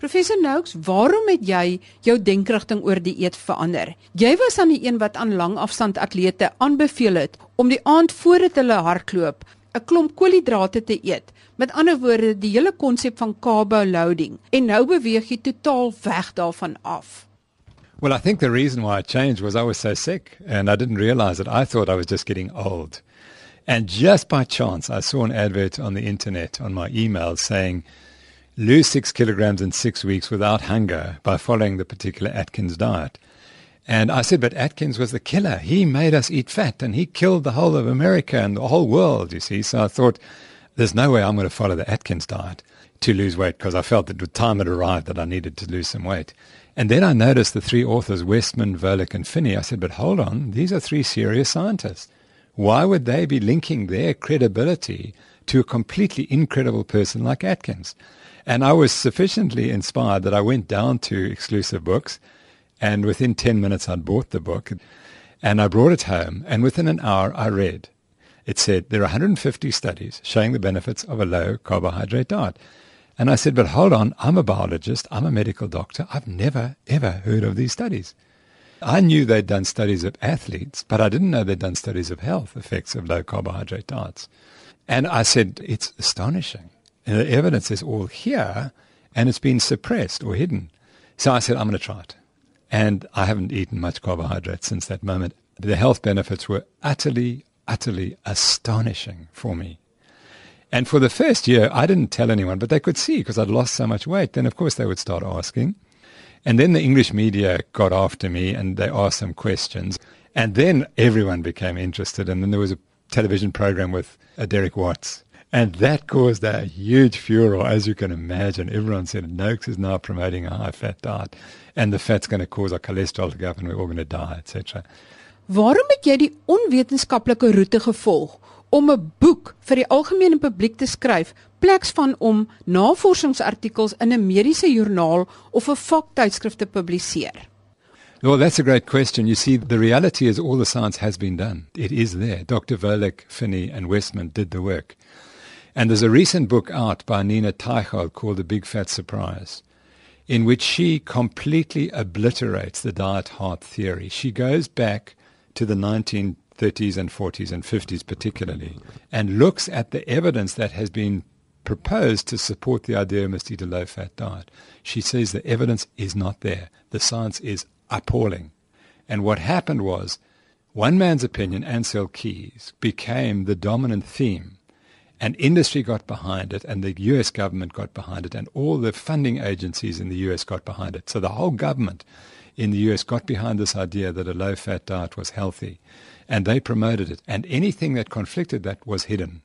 Professor Noakes, waarom het jy jou denkrigting oor die eet verander? Jy was aan die een wat aan langafstand atlete aanbeveel het om die aand voordat hulle hardloop 'n klomp koolhidrate te eet. Met ander woorde, die hele konsep van carbo loading. En nou beweeg jy totaal weg daarvan af. Well, I think the reason why I changed was I was so sick and I didn't realize it. I thought I was just getting old. And just by chance, I saw an advert on the internet on my email saying, lose six kilograms in six weeks without hunger by following the particular Atkins diet. And I said, but Atkins was the killer. He made us eat fat and he killed the whole of America and the whole world, you see. So I thought, there's no way I'm going to follow the Atkins diet to lose weight because I felt that the time had arrived that I needed to lose some weight. And then I noticed the three authors, Westman, Volek, and Phinney. I said, but hold on, these are three serious scientists. Why would they be linking their credibility to a completely incredible person like Atkins? And I was sufficiently inspired that I went down to exclusive books, and within 10 minutes I'd bought the book, and I brought it home, and within an hour I read. It said there are 150 studies showing the benefits of a low carbohydrate diet. And I said, but hold on, I'm a biologist, I'm a medical doctor. I've never, ever heard of these studies. I knew they'd done studies of athletes, but I didn't know they'd done studies of health effects of low carbohydrate diets. And I said, it's astonishing. And the evidence is all here, and it's been suppressed or hidden. So I said, I'm going to try it. And I haven't eaten much carbohydrate since that moment. The health benefits were utterly, utterly astonishing for me. And for the first year, I didn't tell anyone, but they could see because I'd lost so much weight. Then, of course, they would start asking. And then the English media got after me and they asked some questions. And then everyone became interested. And then there was a television program with uh, Derek Watts. And that caused a huge furor, as you can imagine. Everyone said Noakes is now promoting a high fat diet, and the fat's going to cause our cholesterol to go up, and we're all going to die, etc. Waarom het jy die onwetenskaplike roete gevolg om 'n boek vir die algemene publiek te skryf pleks van om navorsingsartikels in 'n mediese joernaal of 'n vaktydskrif te publiseer? Well, that's a great question. You see, the reality is all the science has been done. It is there. Dr. Verlick, Finney, and Westman did the work. And there's a recent book out by Nina Teicholz called The Big Fat Surprise, in which she completely obliterates the diet heart theory. She goes back to the 1930s and 40s and 50s particularly, and looks at the evidence that has been proposed to support the idea of must eat a low fat diet. She says the evidence is not there. The science is appalling. And what happened was one man's opinion, Ancel Keys, became the dominant theme. And industry got behind it, and the US government got behind it, and all the funding agencies in the US got behind it. So the whole government in the US got behind this idea that a low fat diet was healthy and they promoted it. And anything that conflicted that was hidden.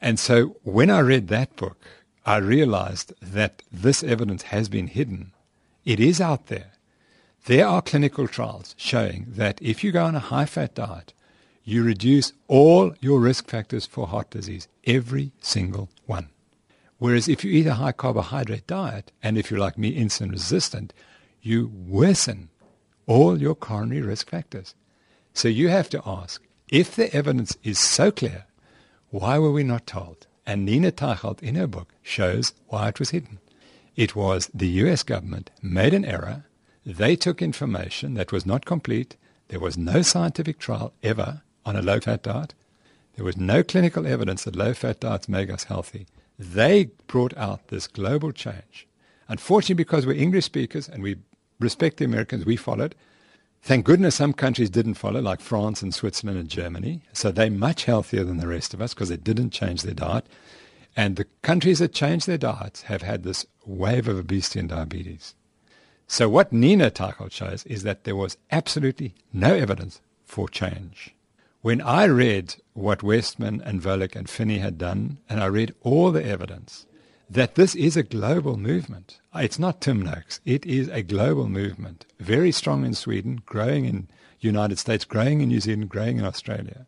And so when I read that book, I realized that this evidence has been hidden. It is out there. There are clinical trials showing that if you go on a high fat diet, you reduce all your risk factors for heart disease, every single one. Whereas if you eat a high carbohydrate diet, and if you're like me, insulin resistant, you worsen all your coronary risk factors. So you have to ask, if the evidence is so clear, why were we not told? And Nina Teicholz in her book shows why it was hidden. It was the US government made an error. They took information that was not complete. There was no scientific trial ever on a low fat diet. There was no clinical evidence that low fat diets make us healthy. They brought out this global change. Unfortunately, because we're English speakers and we respect the Americans, we followed. Thank goodness some countries didn't follow, like France and Switzerland and Germany. So they're much healthier than the rest of us because they didn't change their diet. And the countries that changed their diets have had this wave of obesity and diabetes. So what Nina Teicholz shows is that there was absolutely no evidence for change. When I read what Westman and Volek and Phinney had done, and I read all the evidence, that this is a global movement. It's not Tim Noakes. It is a global movement, very strong in Sweden, growing in United States, growing in New Zealand, growing in Australia,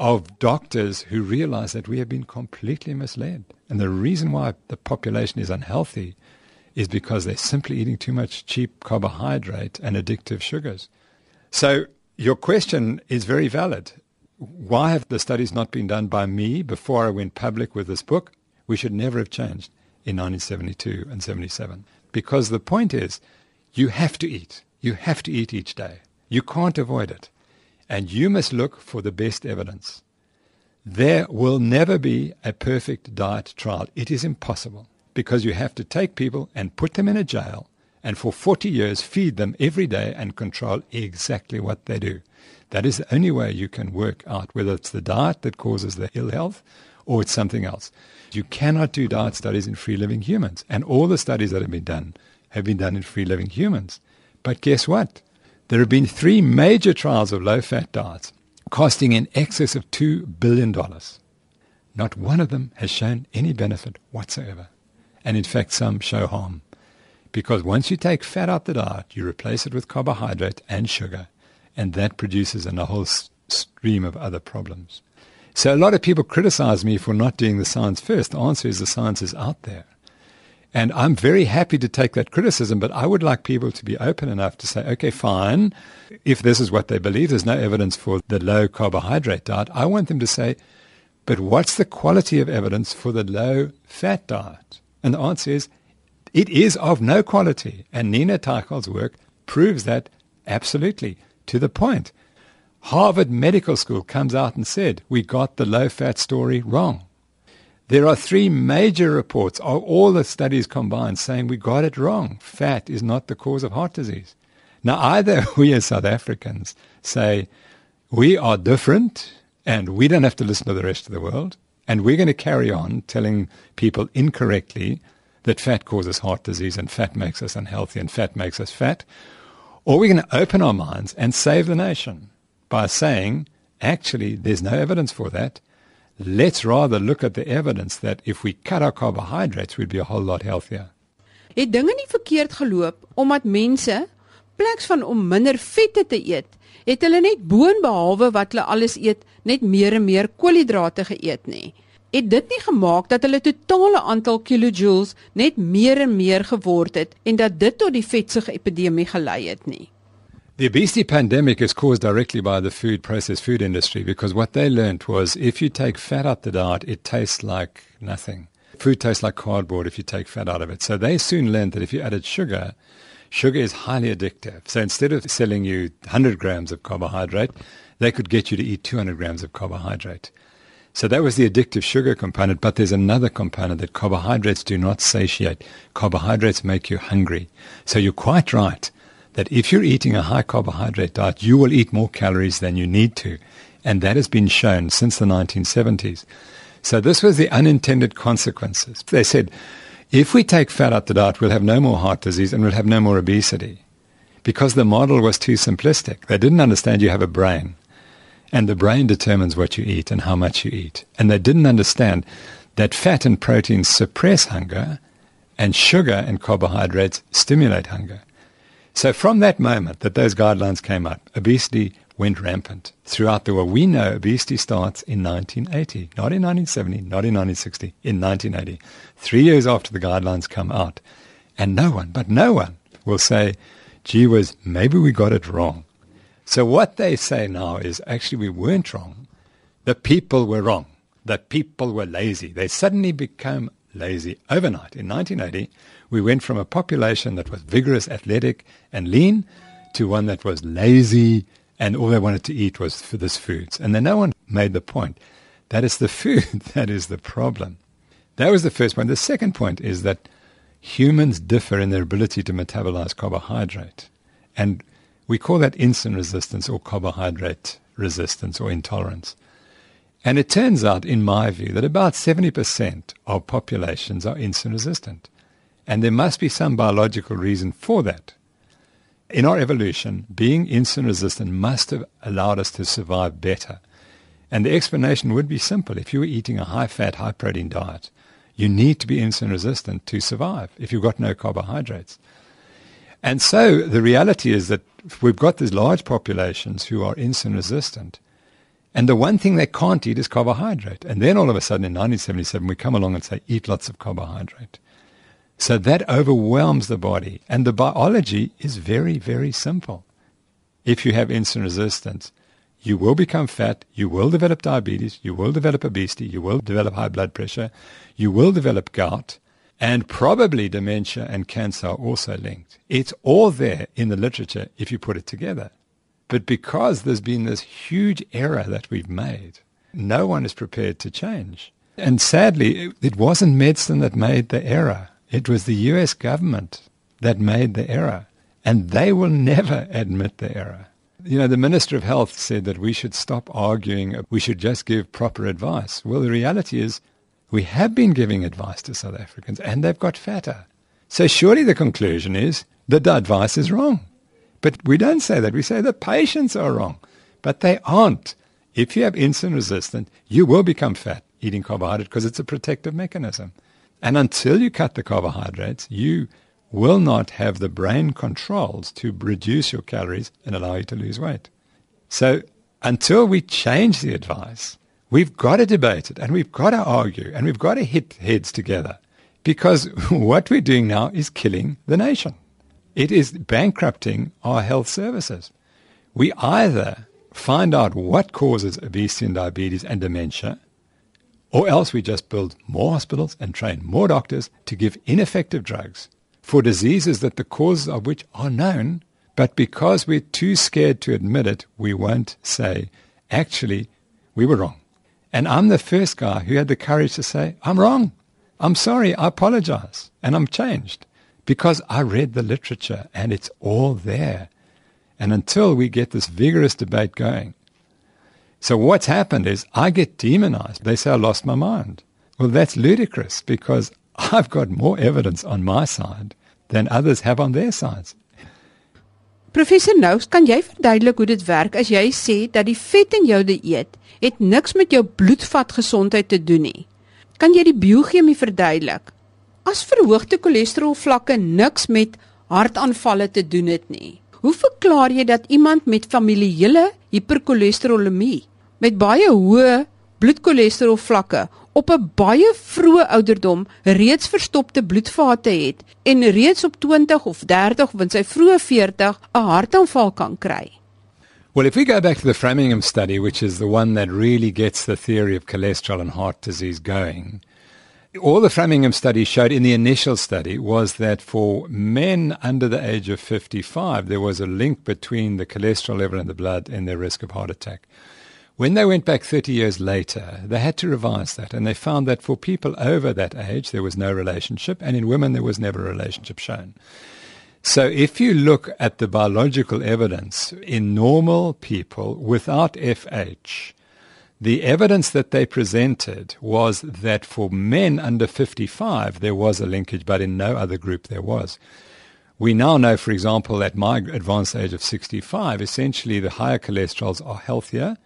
of doctors who realize that we have been completely misled. And the reason why the population is unhealthy is because they're simply eating too much cheap carbohydrate and addictive sugars. So your question is very valid. Why have the studies not been done by me before I went public with this book? we should never have changed in 1972 and 77. because the point is you have to eat. You have to eat each day. You can't avoid it. And you must look for the best evidence. There will never be a perfect diet trial. It is impossible because you have to take people and put them in a jail and for 40 years feed them every day and control exactly what they do. That is the only way you can work out whether it's the diet that causes the ill health or it's something else. You cannot do diet studies in free living humans. And all the studies that have been done have been done in free living humans. But guess what? There have been three major trials of low fat diets costing in excess of $2 billion. Not one of them has shown any benefit whatsoever. And in fact, some show harm. Because once you take fat out the diet, you replace it with carbohydrate and sugar, and that produces a whole stream of other problems. So a lot of people criticize me for not doing the science first. The answer is the science is out there. And I'm very happy to take that criticism, but I would like people to be open enough to say, okay, fine. If this is what they believe, there's no evidence for the low carbohydrate diet. I want them to say, but what's the quality of evidence for the low fat diet? And the answer is, it is of no quality. And Nina Teicholz's work proves that absolutely to the point. Harvard Medical School comes out and said, we got the low fat story wrong. There are three major reports all the studies combined saying we got it wrong. Fat is not the cause of heart disease. Now, either we as South Africans say we are different and we don't have to listen to the rest of the world, and we're going to carry on telling people incorrectly that fat causes heart disease and fat makes us unhealthy and fat makes us fat, or we're going to open our minds and save the nation by saying, actually, there's no evidence for that let's rather look at the evidence that if we cut our carbohydrates, we'd be a whole lot healthier. Het dinge nie verkeerd geloop omdat mense pleks van om minder vette te eet, het hulle net boonbehalwe wat hulle alles eet, net meer en meer koolhidrate geëet nie. Het dit nie gemaak dat hulle totale aantal kilojoules net meer en meer geword het en dat dit tot die vetsug epidemie gelei het nie. The obesity pandemic is caused directly by the food processed food industry because what they learned was if you take fat out the diet, it tastes like nothing. Food tastes like cardboard if you take fat out of it. So they soon learned that if you added sugar, sugar is highly addictive. So instead of selling you 100 grams of carbohydrate, they could get you to eat 200 grams of carbohydrate. So that was the addictive sugar component, but there's another component that carbohydrates do not satiate. Carbohydrates make you hungry. So you're quite right that if you're eating a high carbohydrate diet, you will eat more calories than you need to. And that has been shown since the 1970s. So this was the unintended consequences. They said, if we take fat out the diet, we'll have no more heart disease and we'll have no more obesity. Because the model was too simplistic. They didn't understand you have a brain. And the brain determines what you eat and how much you eat. And they didn't understand that fat and protein suppress hunger and sugar and carbohydrates stimulate hunger. So from that moment that those guidelines came up, obesity went rampant throughout the world. We know obesity starts in 1980, not in 1970, not in 1960, in 1980, three years after the guidelines come out. And no one, but no one, will say, gee whiz, maybe we got it wrong. So what they say now is actually we weren't wrong. The people were wrong. The people were lazy. They suddenly became lazy overnight. In 1980, we went from a population that was vigorous, athletic, and lean to one that was lazy and all they wanted to eat was for this foods. And then no one made the point that it's the food that is the problem. That was the first point. The second point is that humans differ in their ability to metabolize carbohydrate. And we call that insulin resistance or carbohydrate resistance or intolerance. And it turns out, in my view, that about 70% of populations are insulin resistant. And there must be some biological reason for that. In our evolution, being insulin resistant must have allowed us to survive better. And the explanation would be simple. If you were eating a high fat, high protein diet, you need to be insulin resistant to survive if you've got no carbohydrates. And so the reality is that we've got these large populations who are insulin resistant. And the one thing they can't eat is carbohydrate. And then all of a sudden in 1977, we come along and say, eat lots of carbohydrate. So that overwhelms the body. And the biology is very, very simple. If you have insulin resistance, you will become fat, you will develop diabetes, you will develop obesity, you will develop high blood pressure, you will develop gout, And probably dementia and cancer are also linked. It's all there in the literature if you put it together. But because there's been this huge error that we've made, no one is prepared to change. And sadly, it wasn't medicine that made the error. It was the US government that made the error. And they will never admit the error. You know, the Minister of Health said that we should stop arguing, we should just give proper advice. Well, the reality is we have been giving advice to South Africans and they've got fatter. So surely the conclusion is that the advice is wrong. But we don't say that. We say the patients are wrong. But they aren't. If you have insulin resistant, you will become fat eating carbohydrate because it's a protective mechanism. And until you cut the carbohydrates, you will not have the brain controls to reduce your calories and allow you to lose weight. So until we change the advice, We've got to debate it and we've got to argue and we've got to hit heads together because what we're doing now is killing the nation. It is bankrupting our health services. We either find out what causes obesity and diabetes and dementia, or else we just build more hospitals and train more doctors to give ineffective drugs for diseases that the causes of which are known, but because we're too scared to admit it, we won't say, actually, we were wrong. And I'm the first guy who had the courage to say, I'm wrong. I'm sorry. I apologize. And I'm changed because I read the literature and it's all there. And until we get this vigorous debate going. So what's happened is I get demonized. They say I lost my mind. Well, that's ludicrous because I've got more evidence on my side than others have on their sides. Professor Nous, kan jy verduidelik hoe dit werk as jy sê dat die vet in jou het niks met jou bloedvatgesondheid te doen nie? Kan jy die biochemie verduidelik? As verhoogde cholesterolvlakke niks met hartaanvalle te doen het nie. Hoe verklaar jy dat iemand met familiele hipercholesterolemie met baie hoë bloedcholesterolvlakke op 'n baie vroeë ouderdom reeds verstopte bloedvate het en reeds op 20 of 30 of in sy vroeë 40 'n hartaanval kan kry. Well, if we go back to the Framingham study, which is the one that really gets the theory of cholesterol and heart disease going, all the Framingham study showed in the initial study was that for men under the age of 55, there was a link between the cholesterol level in the blood and their risk of heart attack. When they went back 30 years later, they had to revise that, and they found that for people over that age, there was no relationship, and in women, there was never a relationship shown. So if you look at the biological evidence in normal people without FH, the evidence that they presented was that for men under 55, there was a linkage, but in no other group there was. We now know, for example, at my advanced age of 65, essentially the higher cholesterols are healthier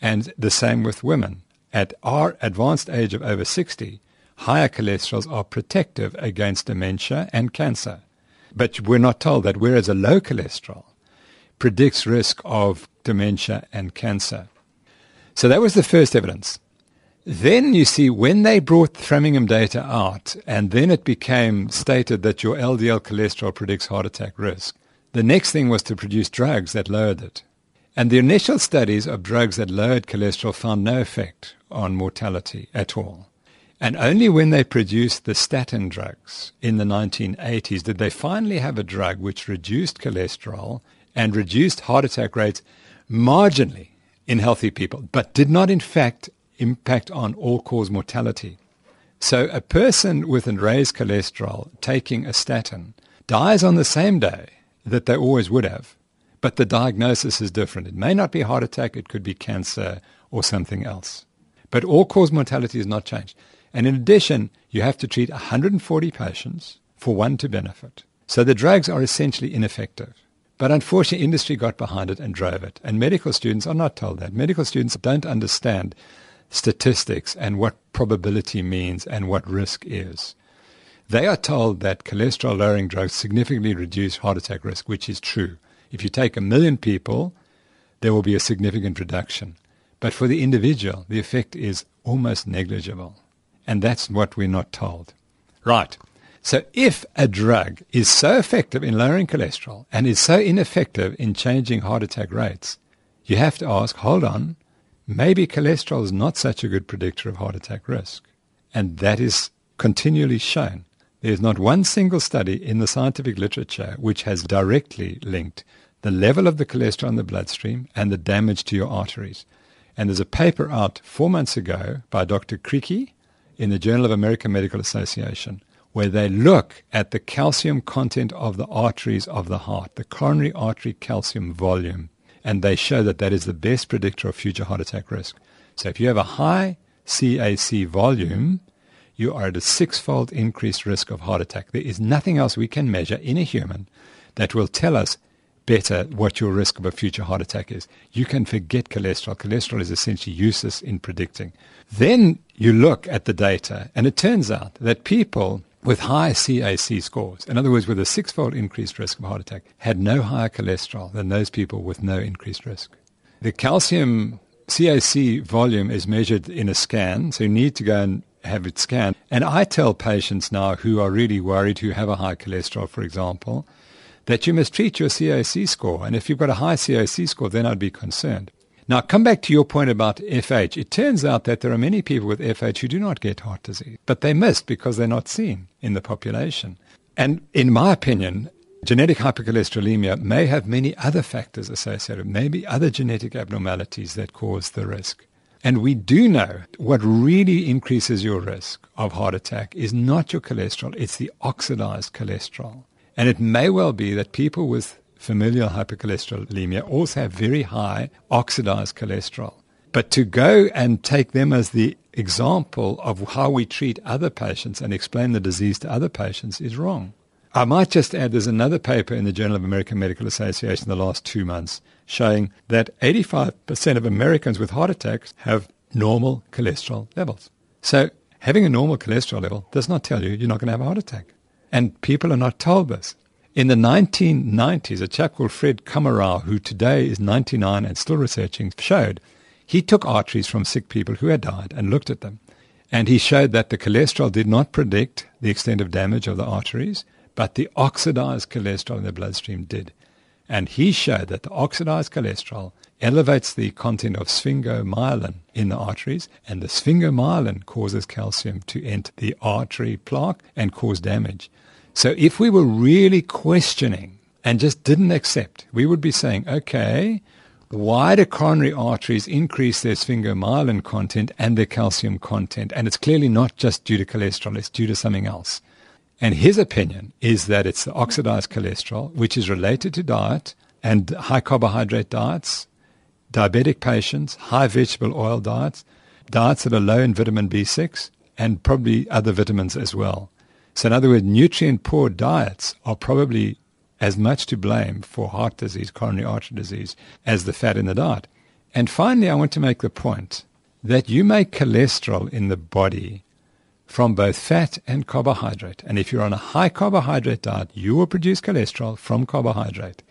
and the same with women. At our advanced age of over 60, higher cholesterols are protective against dementia and cancer. But we're not told that, whereas a low cholesterol predicts risk of dementia and cancer. So that was the first evidence. Then you see, when they brought Framingham data out, and then it became stated that your LDL cholesterol predicts heart attack risk, the next thing was to produce drugs that lowered it. And the initial studies of drugs that lowered cholesterol found no effect on mortality at all. And only when they produced the statin drugs in the 1980s did they finally have a drug which reduced cholesterol and reduced heart attack rates marginally in healthy people, but did not in fact impact on all cause mortality. So a person with a raised cholesterol taking a statin dies on the same day that they always would have but the diagnosis is different. It may not be heart attack, it could be cancer or something else. But all cause mortality is not changed. And in addition, you have to treat 140 patients for one to benefit. So the drugs are essentially ineffective. But unfortunately, industry got behind it and drove it. And medical students are not told that. Medical students don't understand statistics and what probability means and what risk is. They are told that cholesterol lowering drugs significantly reduce heart attack risk, which is true. If you take a million people, there will be a significant reduction. But for the individual, the effect is almost negligible. And that's what we're not told. Right. So if a drug is so effective in lowering cholesterol and is so ineffective in changing heart attack rates, you have to ask, hold on, maybe cholesterol is not such a good predictor of heart attack risk. And that is continually shown There's not one single study in the scientific literature which has directly linked the level of the cholesterol in the bloodstream and the damage to your arteries. And there's a paper out four months ago by Dr. Criqui in the Journal of American Medical Association where they look at the calcium content of the arteries of the heart, the coronary artery calcium volume, and they show that that is the best predictor of future heart attack risk. So if you have a high CAC volume, you are at a six-fold increased risk of heart attack. There is nothing else we can measure in a human that will tell us better what your risk of a future heart attack is. You can forget cholesterol. Cholesterol is essentially useless in predicting. Then you look at the data, and it turns out that people with high CAC scores, in other words, with a six-fold increased risk of heart attack, had no higher cholesterol than those people with no increased risk. The calcium CAC volume is measured in a scan, so you need to go and have it scanned. And I tell patients now who are really worried, who have a high cholesterol, for example, that you must treat your CAC score. And if you've got a high CAC score, then I'd be concerned. Now, come back to your point about FH. It turns out that there are many people with FH who do not get heart disease, but they missed because they're not seen in the population. And in my opinion, genetic hypercholesterolemia may have many other factors associated, maybe other genetic abnormalities that cause the risk. And we do know what really increases your risk of heart attack is not your cholesterol, it's the oxidized cholesterol. And it may well be that people with familial hypercholesterolemia also have very high oxidized cholesterol. But to go and take them as the example of how we treat other patients and explain the disease to other patients is wrong. I might just add there's another paper in the Journal of American Medical Association in the last two months showing that 85% of Americans with heart attacks have normal cholesterol levels. So having a normal cholesterol level does not tell you you're not going to have a heart attack. And people are not told this. In the 1990s, a chap called Fred Kummerow, who today is 99 and still researching, showed he took arteries from sick people who had died and looked at them. And he showed that the cholesterol did not predict the extent of damage of the arteries, but the oxidized cholesterol in the bloodstream did. And he showed that the oxidized cholesterol elevates the content of sphingomyelin in the arteries, and the sphingomyelin causes calcium to enter the artery plaque and cause damage. So if we were really questioning and just didn't accept, we would be saying, okay, why do coronary arteries increase their sphingomyelin content and their calcium content? And it's clearly not just due to cholesterol, it's due to something else. And his opinion is that it's the oxidized cholesterol, which is related to diet and high carbohydrate diets, diabetic patients, high vegetable oil diets, diets that are low in vitamin B6, and probably other vitamins as well. So, in other words, nutrient poor diets are probably as much to blame for heart disease, coronary artery disease, as the fat in the diet. And finally, I want to make the point that you make cholesterol in the body from both fat and carbohydrate. And if you're on a high carbohydrate diet, you will produce cholesterol from carbohydrate.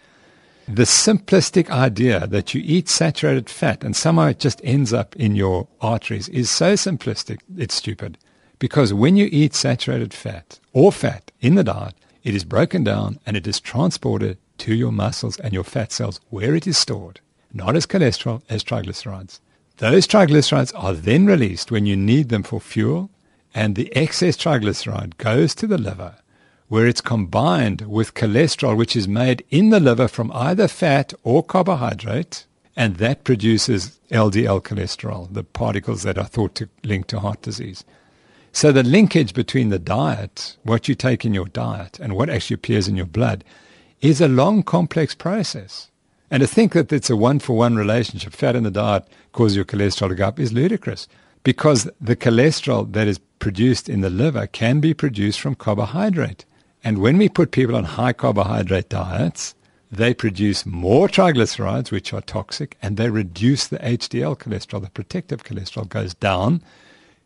The simplistic idea that you eat saturated fat and somehow it just ends up in your arteries is so simplistic, it's stupid. Because when you eat saturated fat or fat in the diet, it is broken down and it is transported to your muscles and your fat cells where it is stored, not as cholesterol, as triglycerides. Those triglycerides are then released when you need them for fuel, and the excess triglyceride goes to the liver, where it's combined with cholesterol, which is made in the liver from either fat or carbohydrate, and that produces LDL cholesterol, the particles that are thought to link to heart disease. So the linkage between the diet, what you take in your diet, and what actually appears in your blood is a long, complex process. And to think that it's a one for one relationship, fat in the diet causes your cholesterol to go up, is ludicrous because the cholesterol that is produced in the liver can be produced from carbohydrate. And when we put people on high carbohydrate diets, they produce more triglycerides, which are toxic, and they reduce the HDL cholesterol. The protective cholesterol goes down,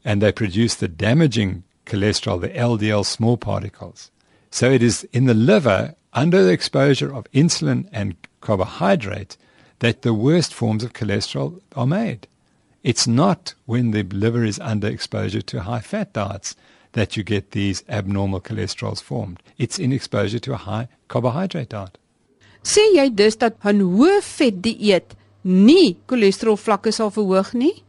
and they produce the damaging cholesterol, the LDL small particles. So it is in the liver, under the exposure of insulin and carbohydrate, that the worst forms of cholesterol are made. It's not when the liver is under exposure to high fat diets that you get these abnormal cholesterols formed. It's in exposure to a high carbohydrate diet. Sê jy dus dat 'n hoë vet dieet nie cholesterol vlakke sal verhoog nie?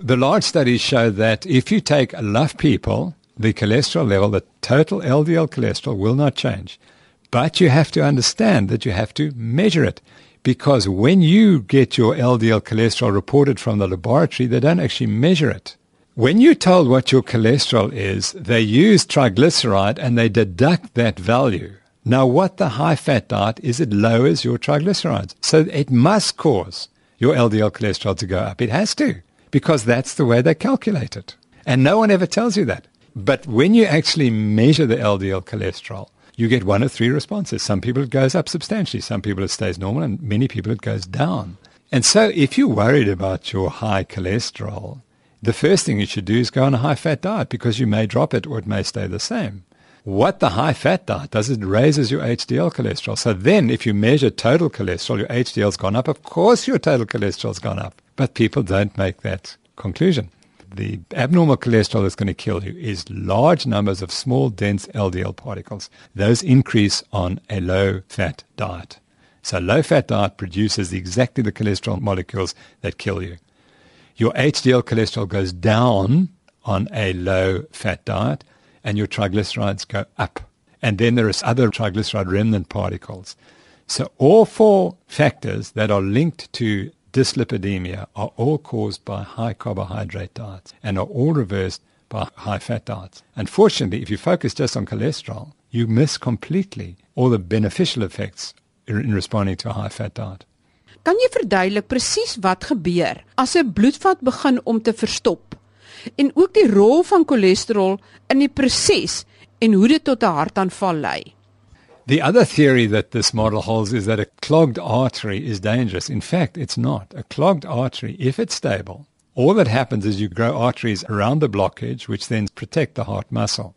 The large studies show that if you take enough people the cholesterol level, the total LDL cholesterol will not change. But you have to understand that you have to measure it because when you get your LDL cholesterol reported from the laboratory, they don't actually measure it. When you're told what your cholesterol is, they use triglyceride and they deduct that value. Now, what the high fat diet is, it lowers your triglycerides. So it must cause your LDL cholesterol to go up. It has to, because that's the way they calculate it. And no one ever tells you that. But when you actually measure the LDL cholesterol, you get one of three responses. Some people it goes up substantially, some people it stays normal, and many people it goes down. And so if you're worried about your high cholesterol, the first thing you should do is go on a high fat diet because you may drop it or it may stay the same. What the high fat diet does, it raises your HDL cholesterol. So then if you measure total cholesterol, your HDL's gone up. Of course your total cholesterol's gone up. But people don't make that conclusion the abnormal cholesterol that's going to kill you is large numbers of small, dense LDL particles. Those increase on a low fat diet. So, low fat diet produces exactly the cholesterol molecules that kill you. Your HDL cholesterol goes down on a low fat diet, and your triglycerides go up. And then there is other triglyceride remnant particles. So, all four factors that are linked to dyslipidemia are all caused by high carbohydrate diets and are all reversed by high fat diets. Unfortunately, if you focus just on cholesterol, you miss completely all the beneficial effects in responding to a high fat diet. Kan jy verduidelik presies wat gebeur as 'n bloedvat begin om te verstop? En ook die rol van cholesterol in die proses en hoe dit tot 'n hartaanval lei? The other theory that this model holds is that a clogged artery is dangerous. In fact, it's not. A clogged artery, if it's stable, all that happens is you grow arteries around the blockage, which then protect the heart muscle.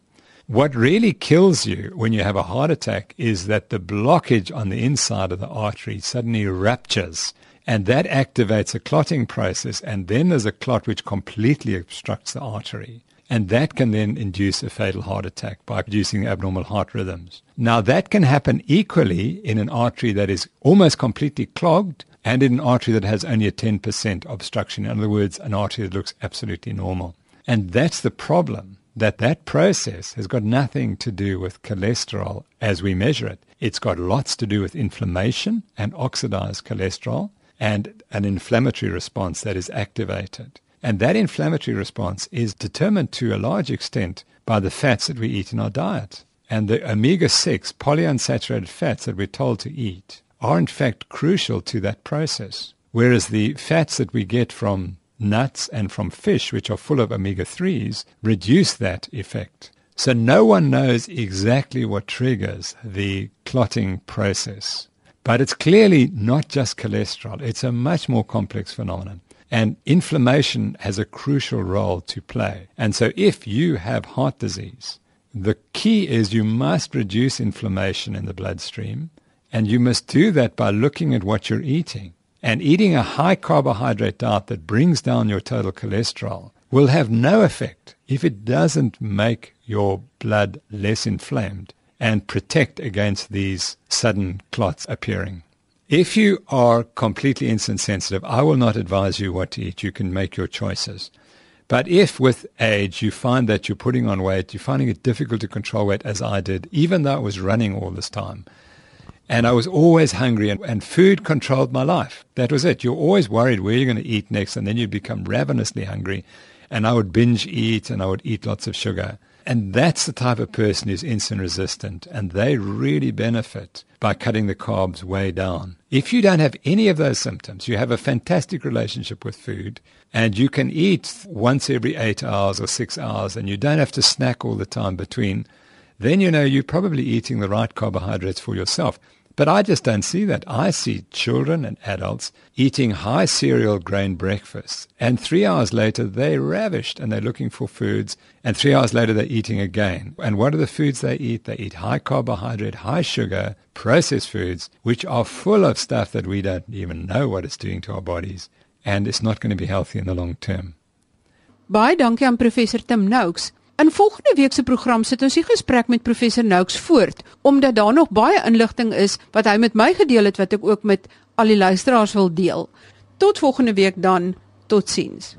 What really kills you when you have a heart attack is that the blockage on the inside of the artery suddenly ruptures and that activates a clotting process and then there's a clot which completely obstructs the artery. And that can then induce a fatal heart attack by producing abnormal heart rhythms. Now, that can happen equally in an artery that is almost completely clogged and in an artery that has only a 10% obstruction. In other words, an artery that looks absolutely normal. And that's the problem that that process has got nothing to do with cholesterol as we measure it. It's got lots to do with inflammation and oxidized cholesterol and an inflammatory response that is activated. And that inflammatory response is determined to a large extent by the fats that we eat in our diet. And the omega 6 polyunsaturated fats that we're told to eat are in fact crucial to that process. Whereas the fats that we get from nuts and from fish, which are full of omega 3s, reduce that effect. So no one knows exactly what triggers the clotting process. But it's clearly not just cholesterol, it's a much more complex phenomenon. And inflammation has a crucial role to play. And so if you have heart disease, the key is you must reduce inflammation in the bloodstream. And you must do that by looking at what you're eating. And eating a high carbohydrate diet that brings down your total cholesterol will have no effect if it doesn't make your blood less inflamed and protect against these sudden clots appearing. If you are completely insulin sensitive, I will not advise you what to eat. You can make your choices. But if with age you find that you're putting on weight, you're finding it difficult to control weight, as I did, even though I was running all this time, and I was always hungry, and, and food controlled my life. That was it. You're always worried where you're going to eat next, and then you become ravenously hungry. And I would binge eat, and I would eat lots of sugar. And that's the type of person who's insulin resistant, and they really benefit by cutting the carbs way down. If you don't have any of those symptoms, you have a fantastic relationship with food, and you can eat once every eight hours or six hours, and you don't have to snack all the time between, then you know you're probably eating the right carbohydrates for yourself. But I just don't see that. I see children and adults eating high cereal grain breakfasts, and three hours later they're ravished and they're looking for foods, and three hours later they're eating again. And what are the foods they eat? They eat high carbohydrate, high sugar, processed foods, which are full of stuff that we don't even know what it's doing to our bodies, and it's not going to be healthy in the long term. Baie dankie aan professor Tim Noakes. In volgende week se program sit ons die gesprek met professor Noakes voort omdat daar nog baie inligting is wat hy met my gedeel het wat ek ook met al die luisteraars wil deel. Tot volgende week dan. Totsiens.